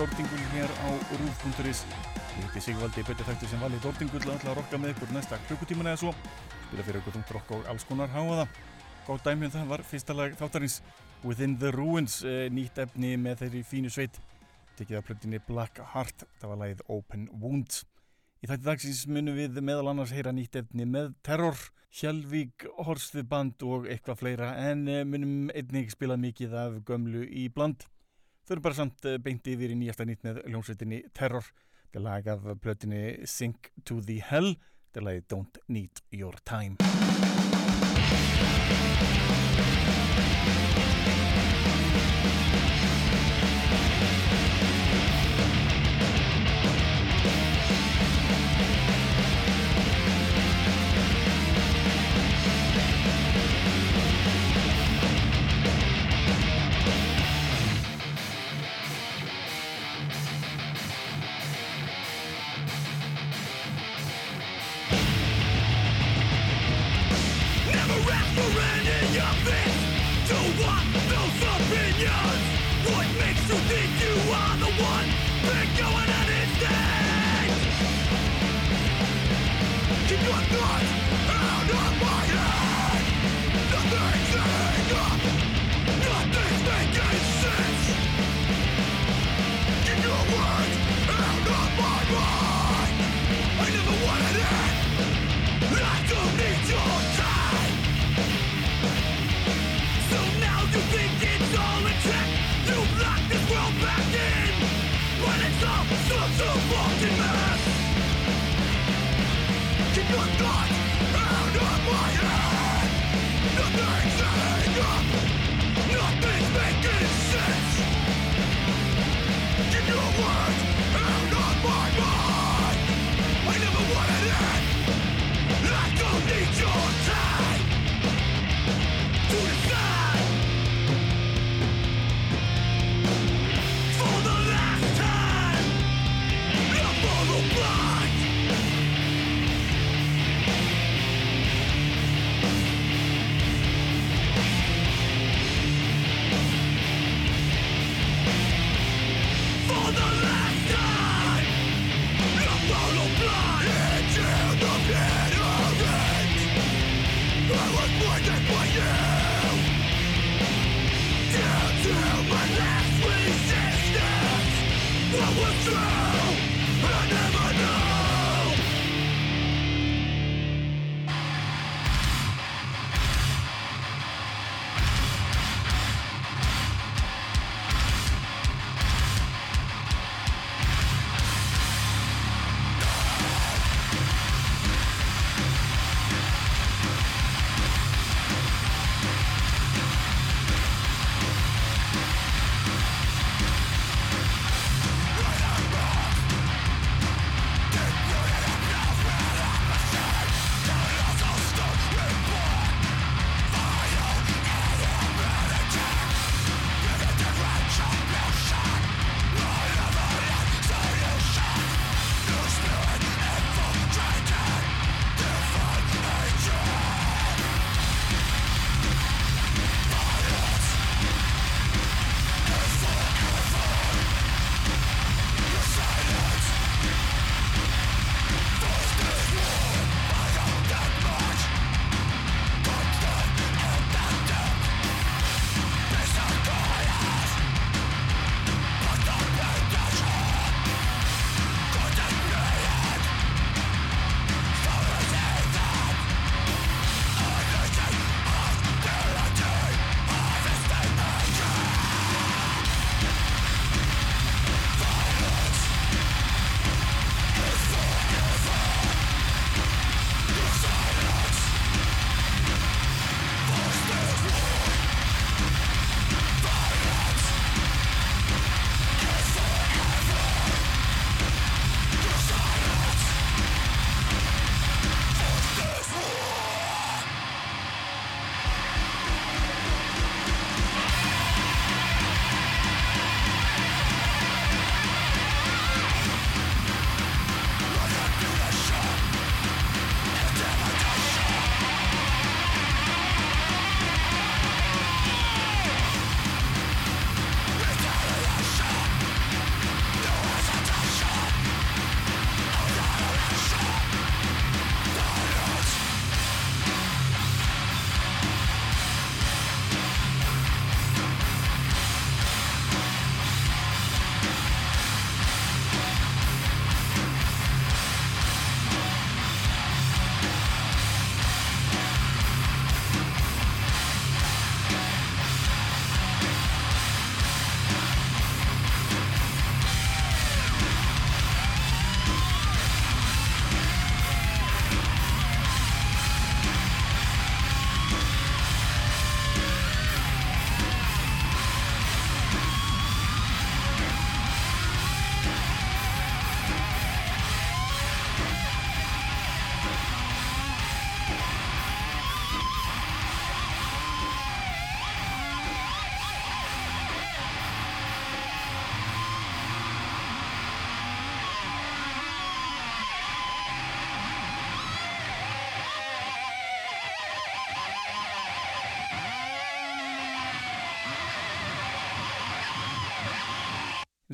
velkomin í þáttum Dórtingul hér á Rúf.is Ég heiti Sigvaldi, betur þættu sem vali Dórtingul að að rokka með ykkur næsta klukkutíman eða svo. Spila fyrir ykkur þungt rokk og alls konar háaða Góð dæmið um það var fyrsta lag þáttarins Within the Ruins eh, nýtt efni með þeirri fínu sveit. Tekið af plötinni Black Heart það var lagið Open Wounds. Í þætti dagsins munum við meðal annars heyra nýtt efni með Terror, Hjalvík, Horsfið band og eitthvað fleira en eh, munum einnig spila mikið af gömlu í bland. Þau eru bara samt eh, beint yfir í nýjasta nýtt með ljónsveitinni Terror. Er lag af plötinni Sink to the Hell. Er lagið Don't Need Your Time. What makes you think you are the one? Been going at it Keep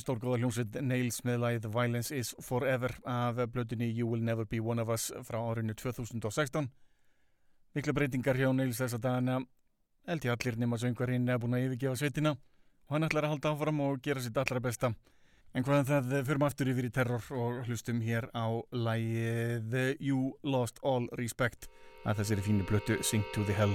Stórgóða hljómsveit Nails með læð Violence is Forever af blöðinni You Will Never Be One of Us frá árinu 2016. Mikla breytingar hjá Nails þess að dana held ég allir nema söngvarinn er búin að yfirgefa sveitina og hann ætlar að halda áfram og gera sitt allra besta. En hvaðan það förum aftur yfir í terror og hlustum hér á lægið You Lost All Respect að þessari fínu blötu Sing to the Hell.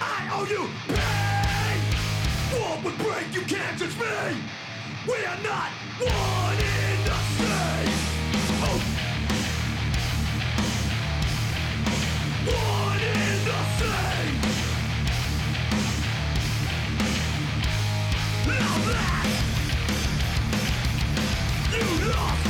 I owe you pain. What would break, you can't touch me. We are not one in the same. Oh. One in the same. Outlast You lost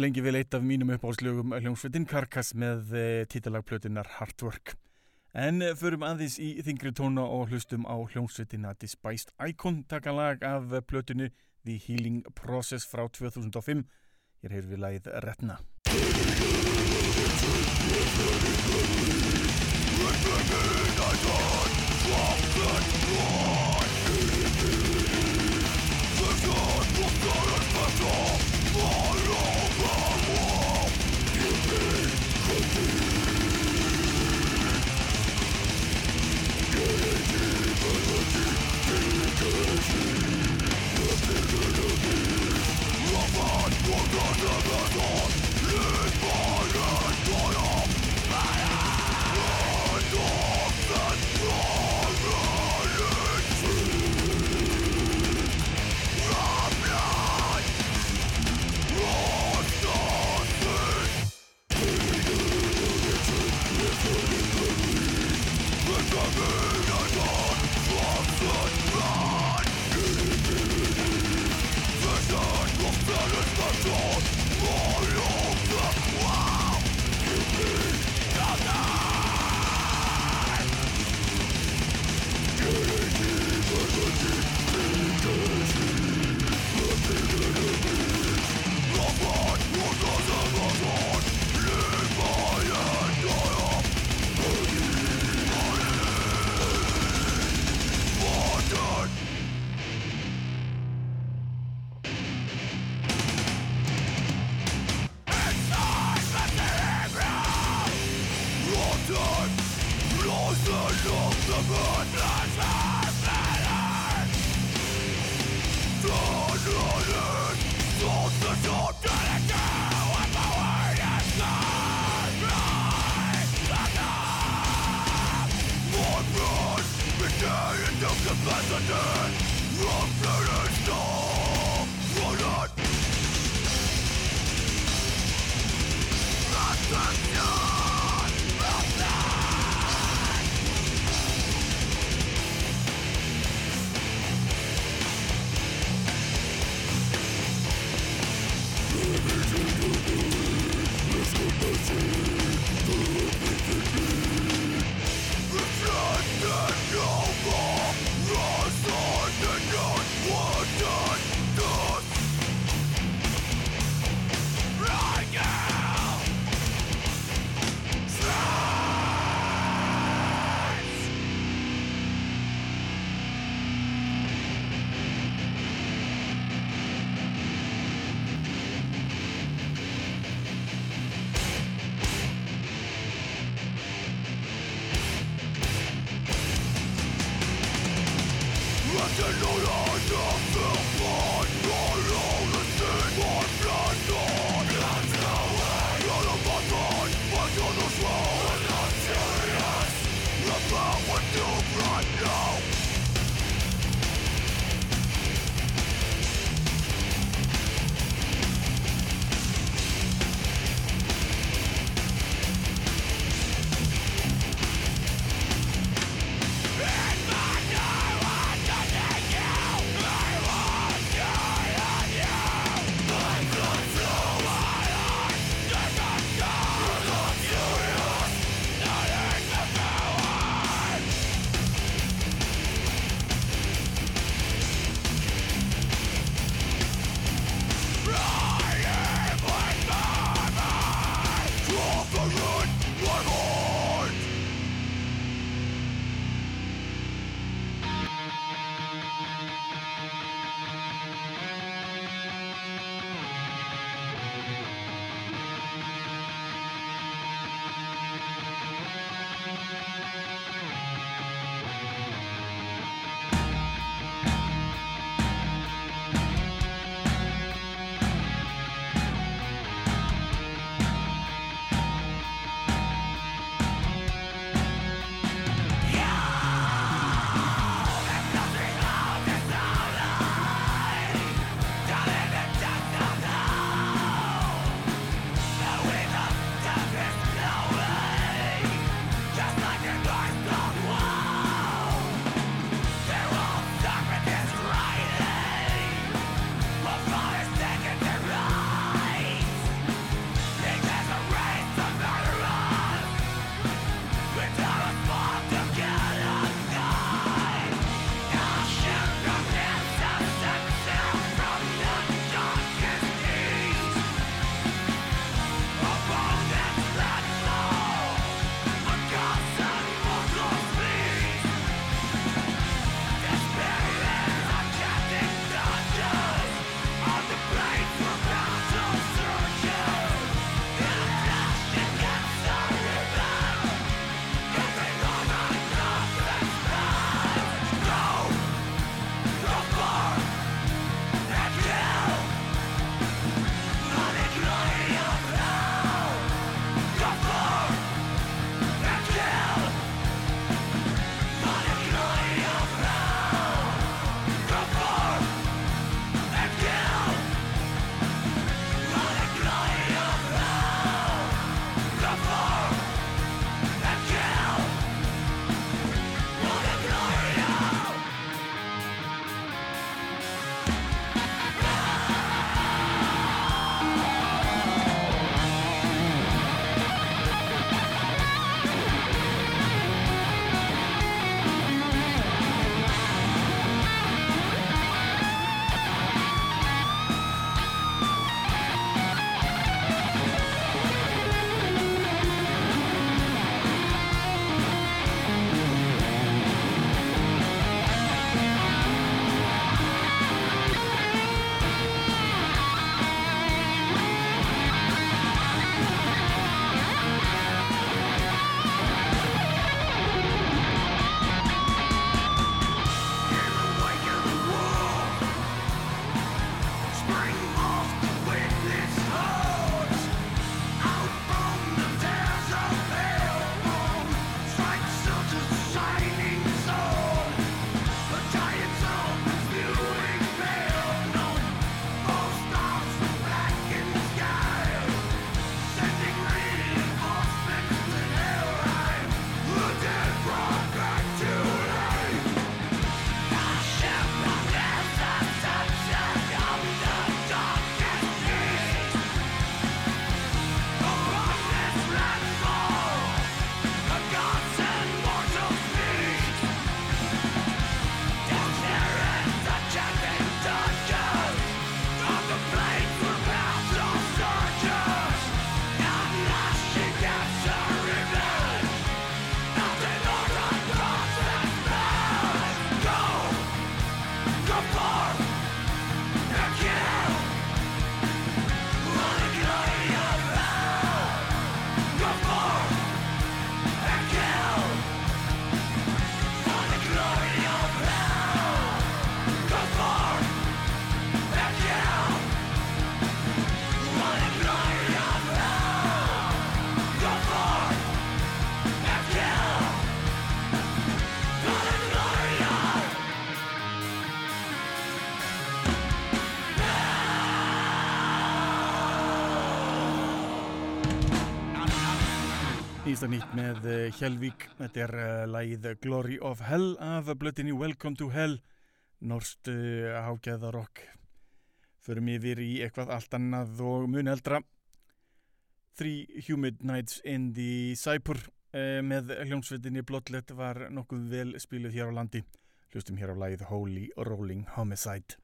Lengi vil eitt af mínum uppáhaldslögum hljómsveitin Karkas með eh, títalagplötinnar Hardwork. En eh, förum aðeins í þingri tóna og hlustum á hljómsveitina Despised Icon takalag af eh, plötinu The Healing Process frá 2005. Hér hefur við lagið Retna. Retna Love and forgotten Fyrsta nýtt með eh, Hjelvík, þetta er eh, lægið Glory of Hell af blöttinni Welcome to Hell, norst eh, hágæðarokk. Förum yfir í eitthvað allt annað og mun eldra. Three Humid Nights in the Cypher með hljómsveitinni Bloodlet var nokkuð vel spiluð hér á landi. Hlustum hér á lægið Holy Rolling Homicide.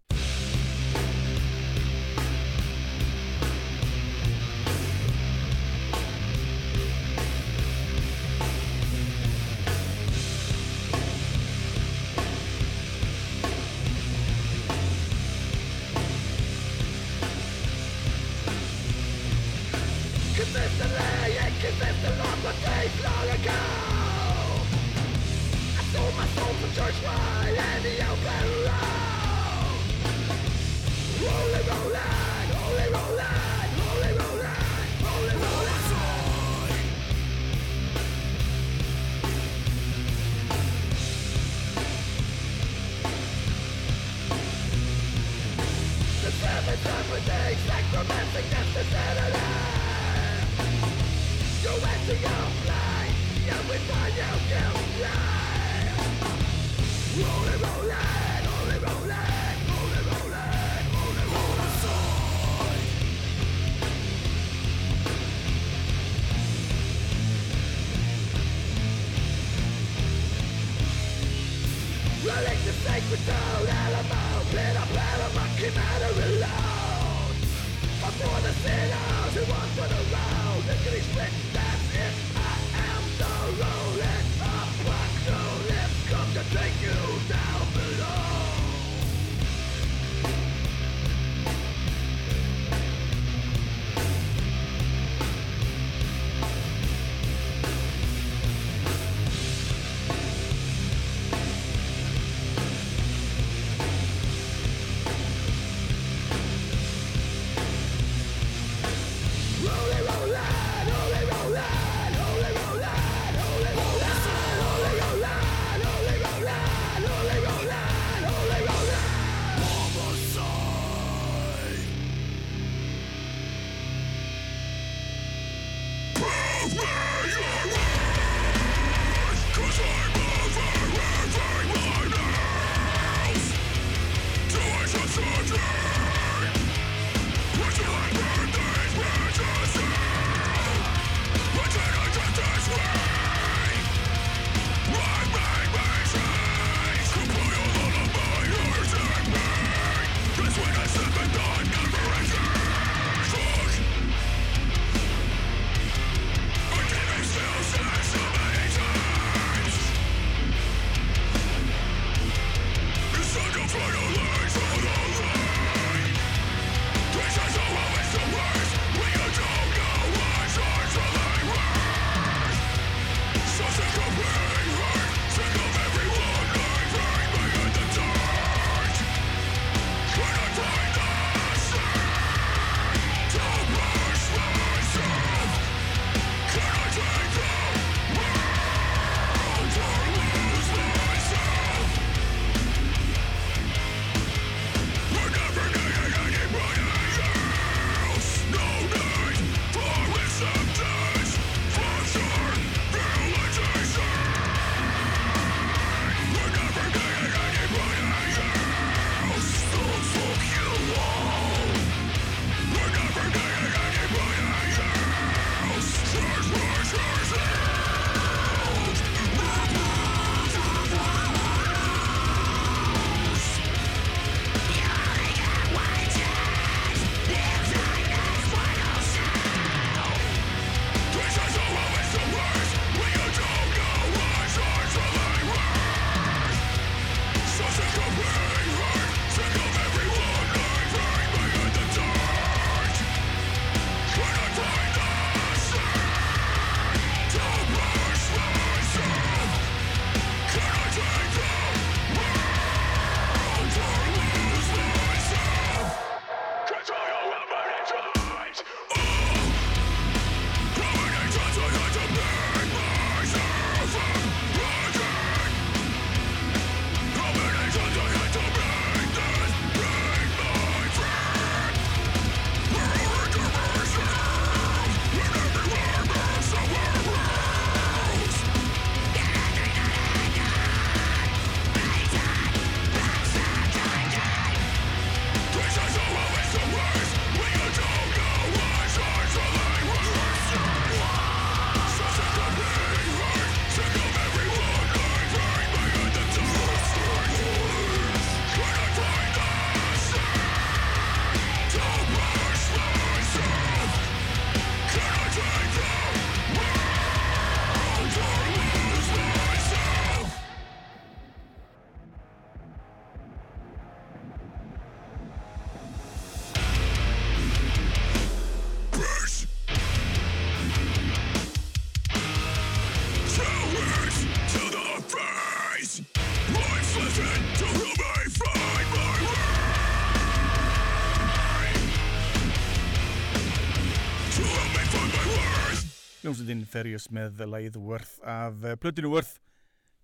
Hljómsveitin Ferjus með lagið Worth af eh, plötinu Worth.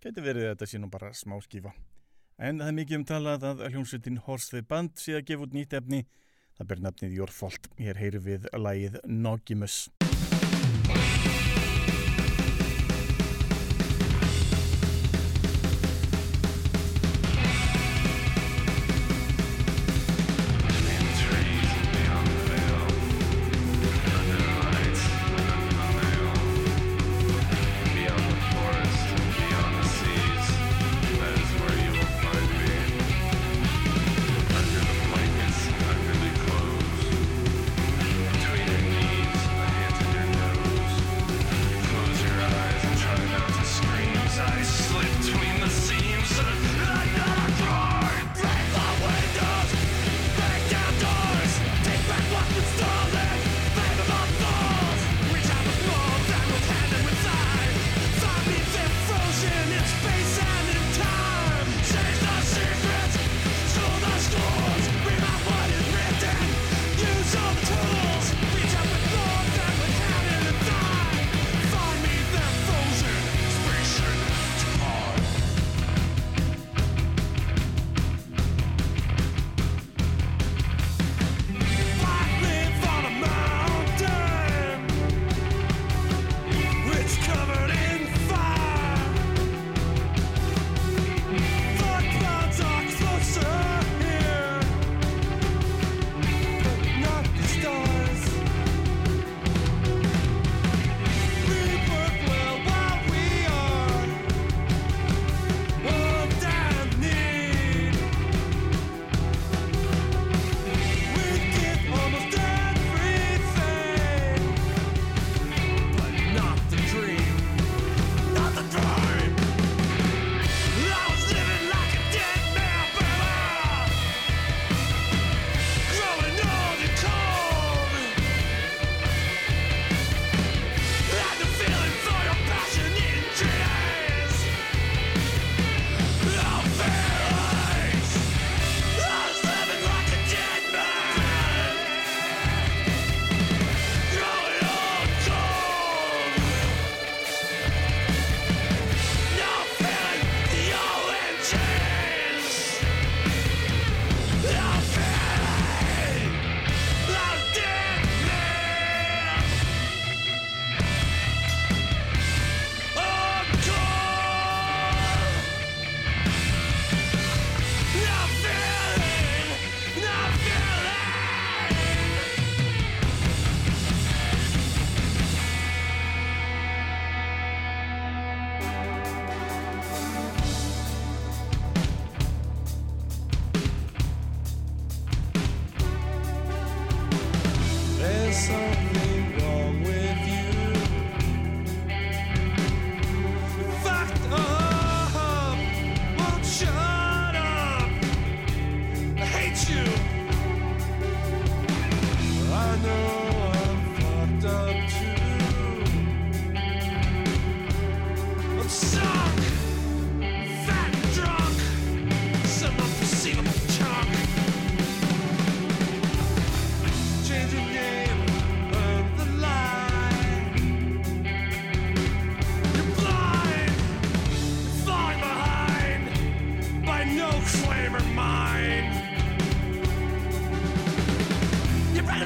Gæti verið að þetta sé nú bara smá skífa. En það er mikið um talað að hljómsveitin Horse the Band sé að gefa út nýtt efni. Það ber nafnið Fault. Hér heyru við lagið Nogimus.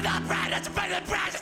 not bread, it's a bread, bread.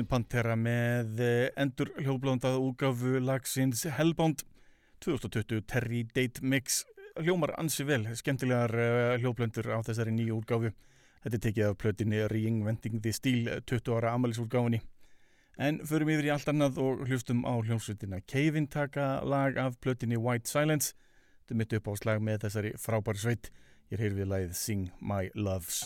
Hljómsveitin Pantera með eh, endur hljóðblóndað úgafu lagsins Hellbound. 2020 Terry Date Mix hljómar ansi vel, skemmtilegar uh, hljóðblöndur á þessari nýju útgáfu. Þetta er tekið af plötinni Reinventing the Steel 20 ára amalisútgáfinni en förum yfir í allt annað og hlustum á hljómsveitina. Cave-In taka lag af plötinni White Silence. Þetta mitt upp á slag með þessari frábæri sveit. Ég hér við lagið Sing My Loves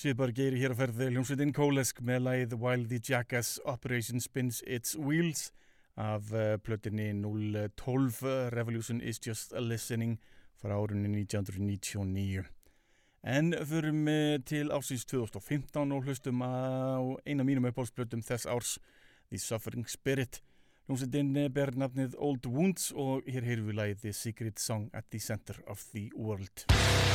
Sviðbar geiri hér að ferði hljómsveitin Kólesk með lagið While the Jackass Operation Spins Its Wheels af uh, plötinni 012 Revolution is Just a Listening frá árunni 1999. En förum uh, til ásins 2015 og hlustum á eina mínum uppáhaldsplötum þess árs The Suffering Spirit. Hljómsveitin ber nafnið Old Wounds og hér heyrum við lagið The Secret Song at the Center of the World. Oh,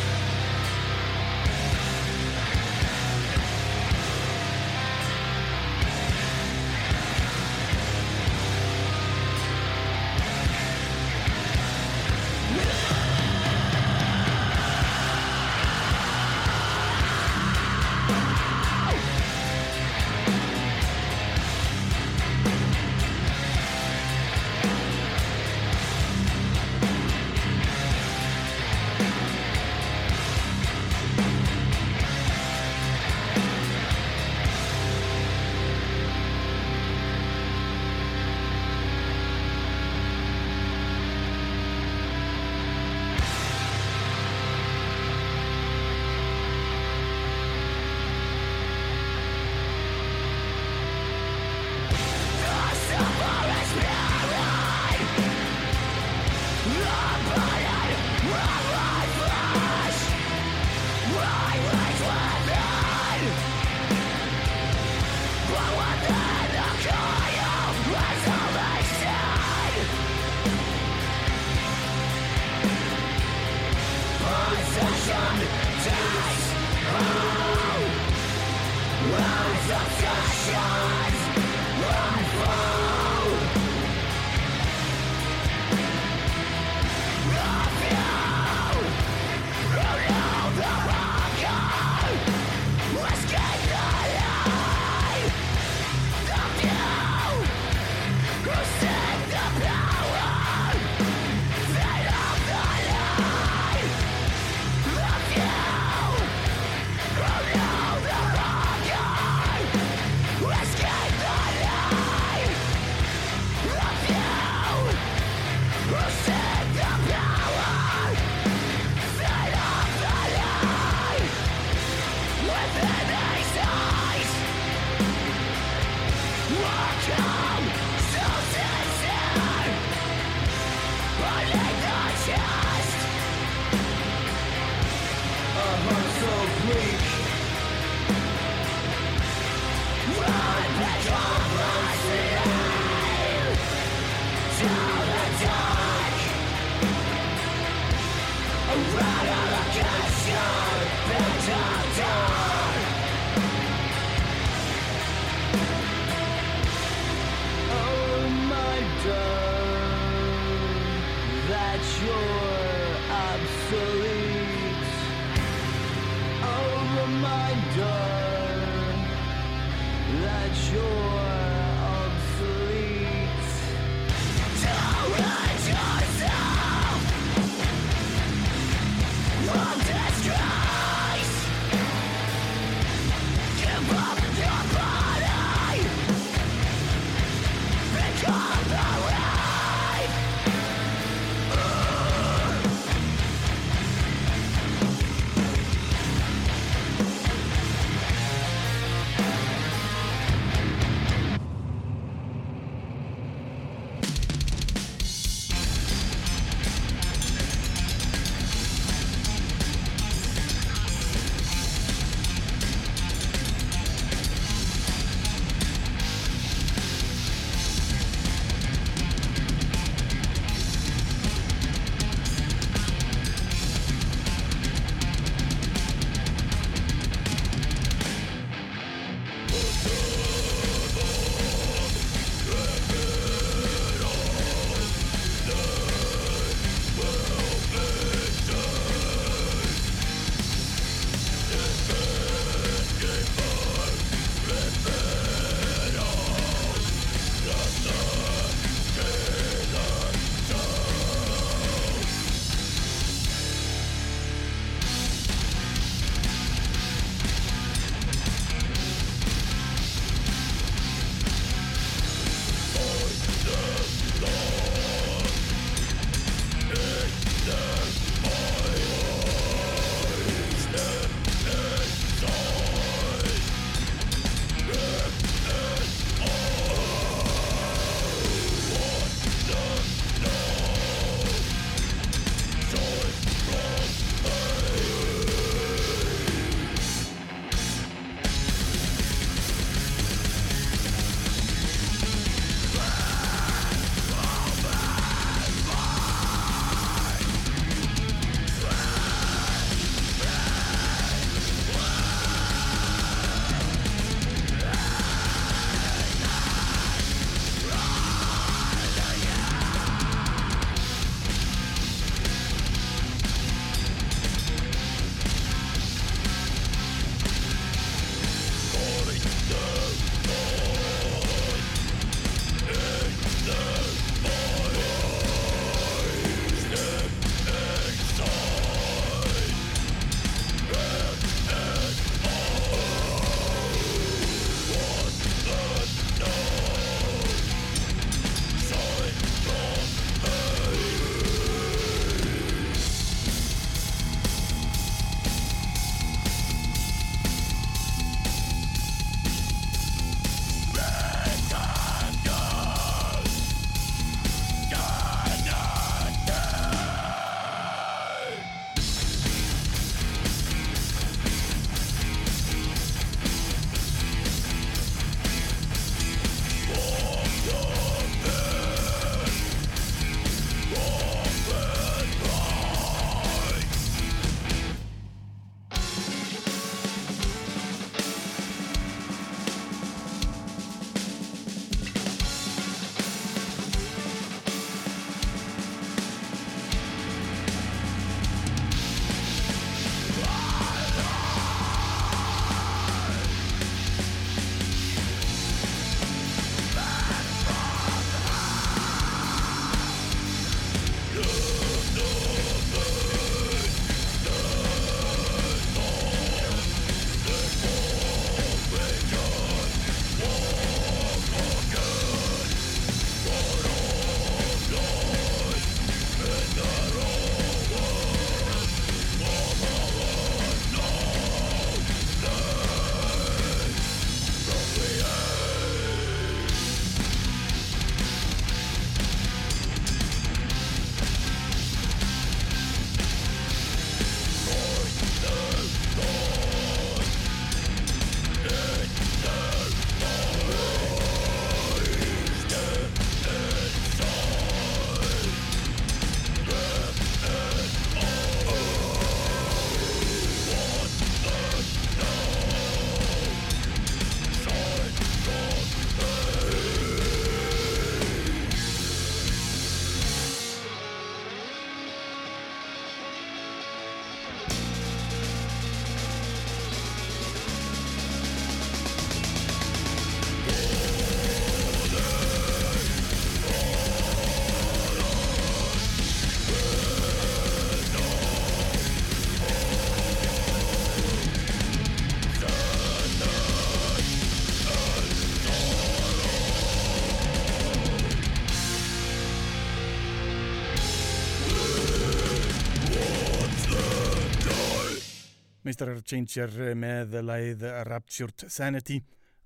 Meistarar Changer með læð Raptured Sanity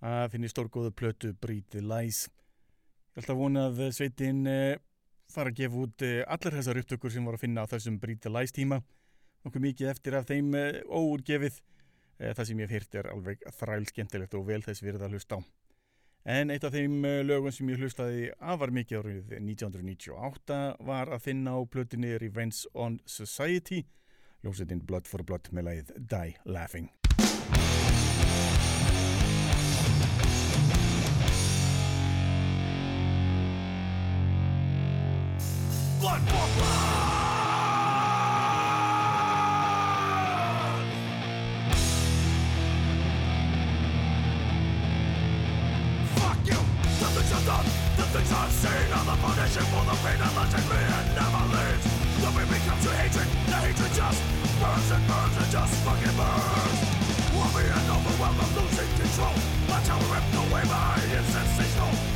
að finni stórgóðu plötu the Lies. Ég held að vona að sveitin eh, fara að gefa út eh, allar þessar upptökur sem voru að finna á þessum the Lies tíma. Nokkuð mikið eftir af þeim eh, óúrgefið. Eh, Það sem ég hef hýrt er alveg þræl skemmtilegt og vel þess virða að hlusta á. En eitt af þeim lögum sem ég hlustaði afar mikið árið 1998 var að finna á plötunni Revenge on Society Ljósetinn Blood for Blood með lagið Die Laughing. Blood for blood!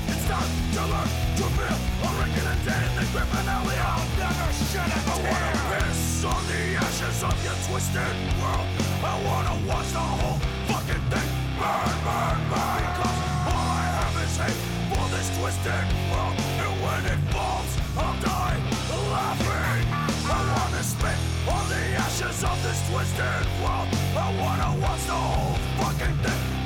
It's to. I'll never. I wanna piss on the ashes of your twisted world. I wanna watch the whole fucking thing burn, burn, burn. All I have is hate for this twisted world. And when it falls, I'll die laughing. I wanna spit on the ashes of this twisted world. I wanna watch the whole fucking thing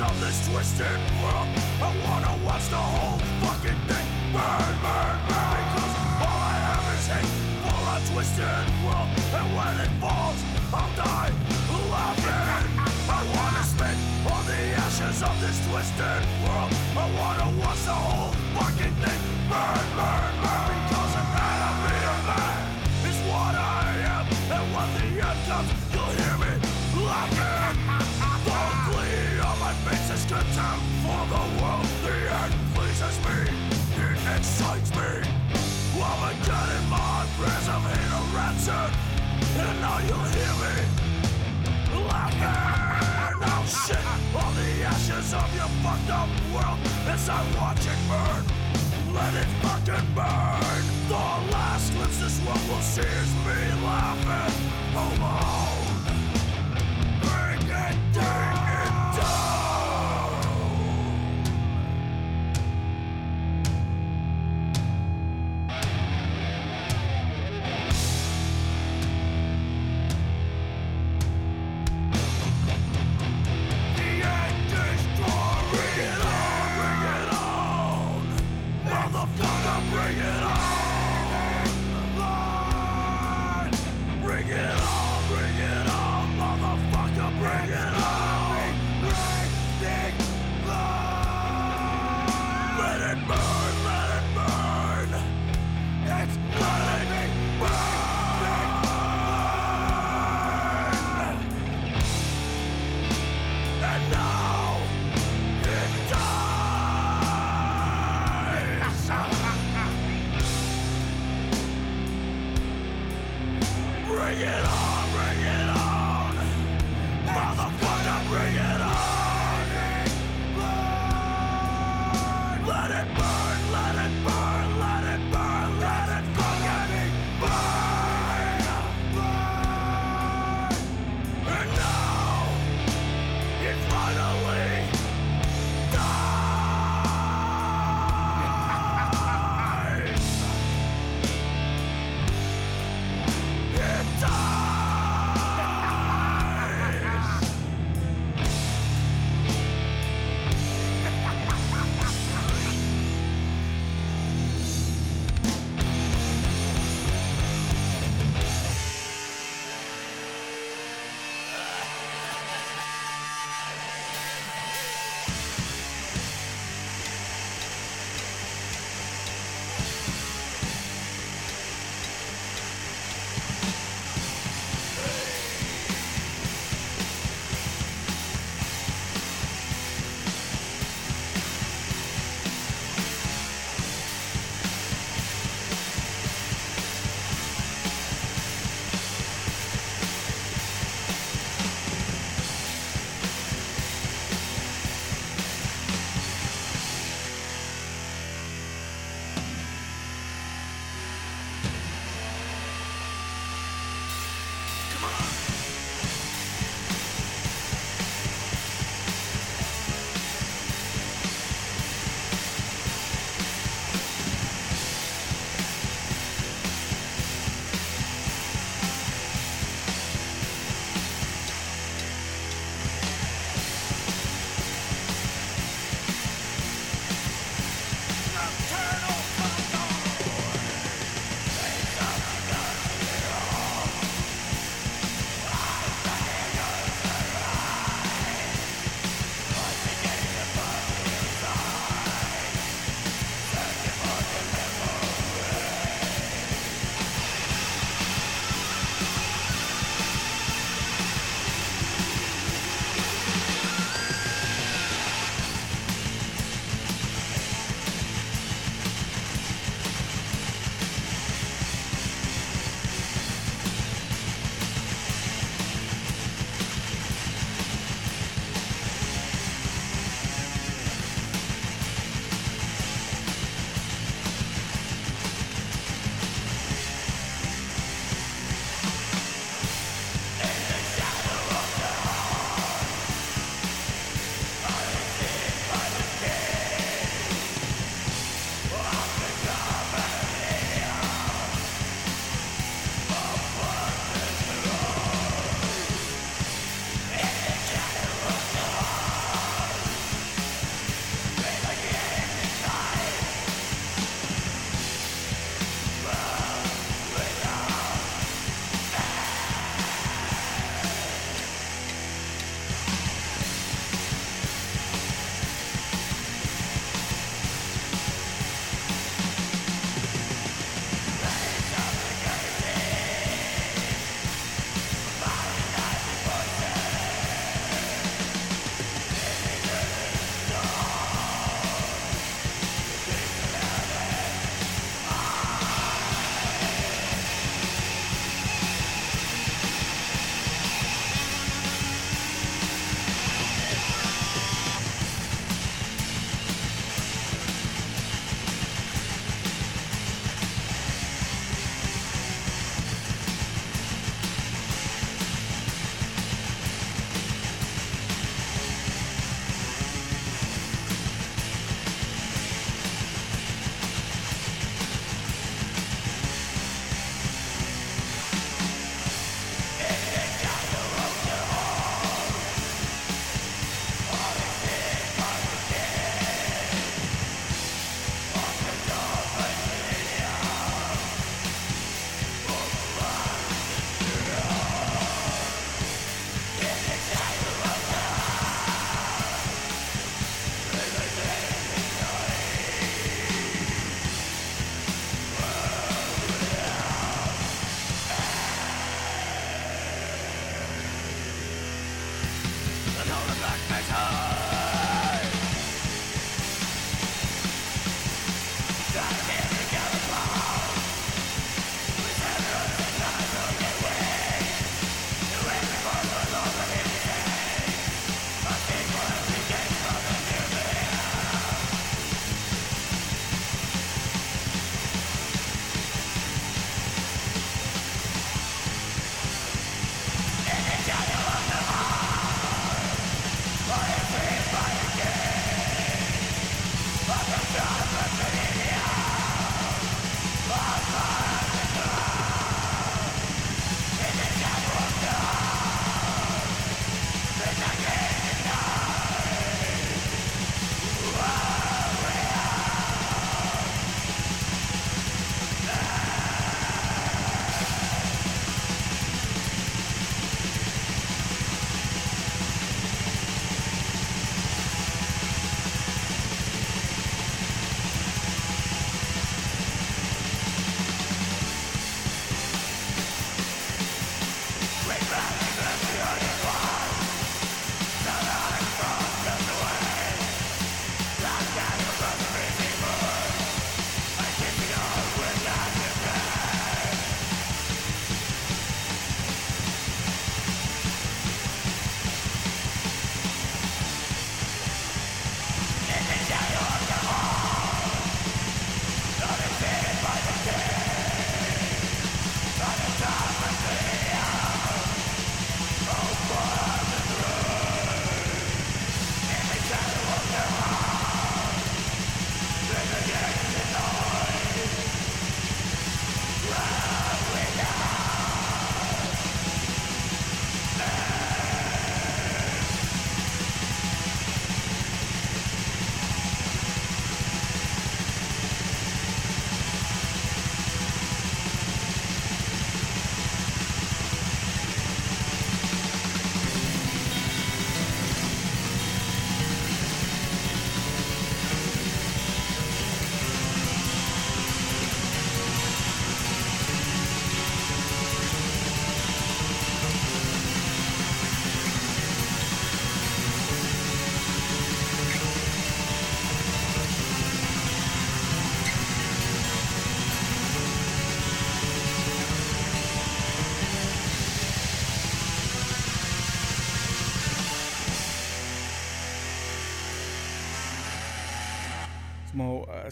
of this twisted world. I wanna watch the whole fucking thing burn, burn, burn. Because all I have is hate for a twisted world. And when it falls, I'll die laughing. I wanna spit on the ashes of this twisted world. I wanna watch the whole fucking thing burn, burn, burn. Prayers of hate are rancid. And now you'll hear me laughing. Now shit on the ashes of your fucked up world as I watch it burn. Let it fucking burn. The last glimpse this world will see is me laughing. Oh, Bring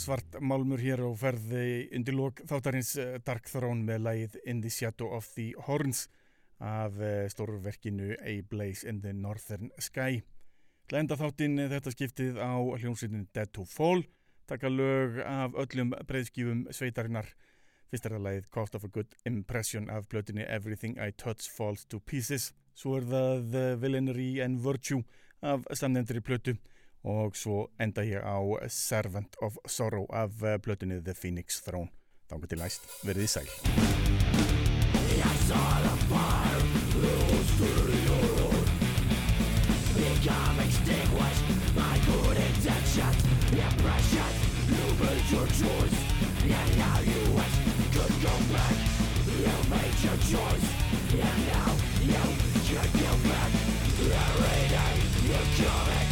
svart málmur hér og ferði undir lók þáttarins eh, Dark Throne með lagið In the Shadow of the Horns af eh, stórverkinu A Blaze in the Northern Sky. Lenda þáttinn eh, þetta skiptið á hljómsveitin Dead to Fall, taka lög af öllum breyðskífum sveitarinnar. Fyrst er það lagið Cost of a Good Impression af blötinni Everything I Touch Falls to Pieces. Svo er það The Villainy and Virtue af samnefndri plötu og svo enda ég á Servant of Sorrow af eh, plötunni The Phoenix Throne. Þannig til næst, verið í sæl. Become extinguished My good intentions Impression You made your choice And now you wish could go back You made your choice And now you can't go back Every day you commit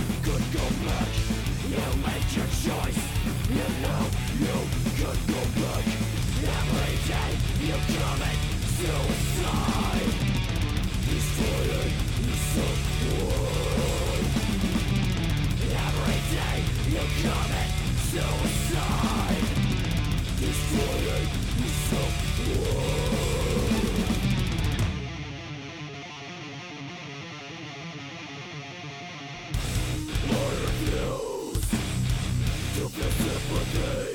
You made your choice You know you could go back Every day you commit suicide Destroying yourself Every day you commit suicide Destroying yourself day.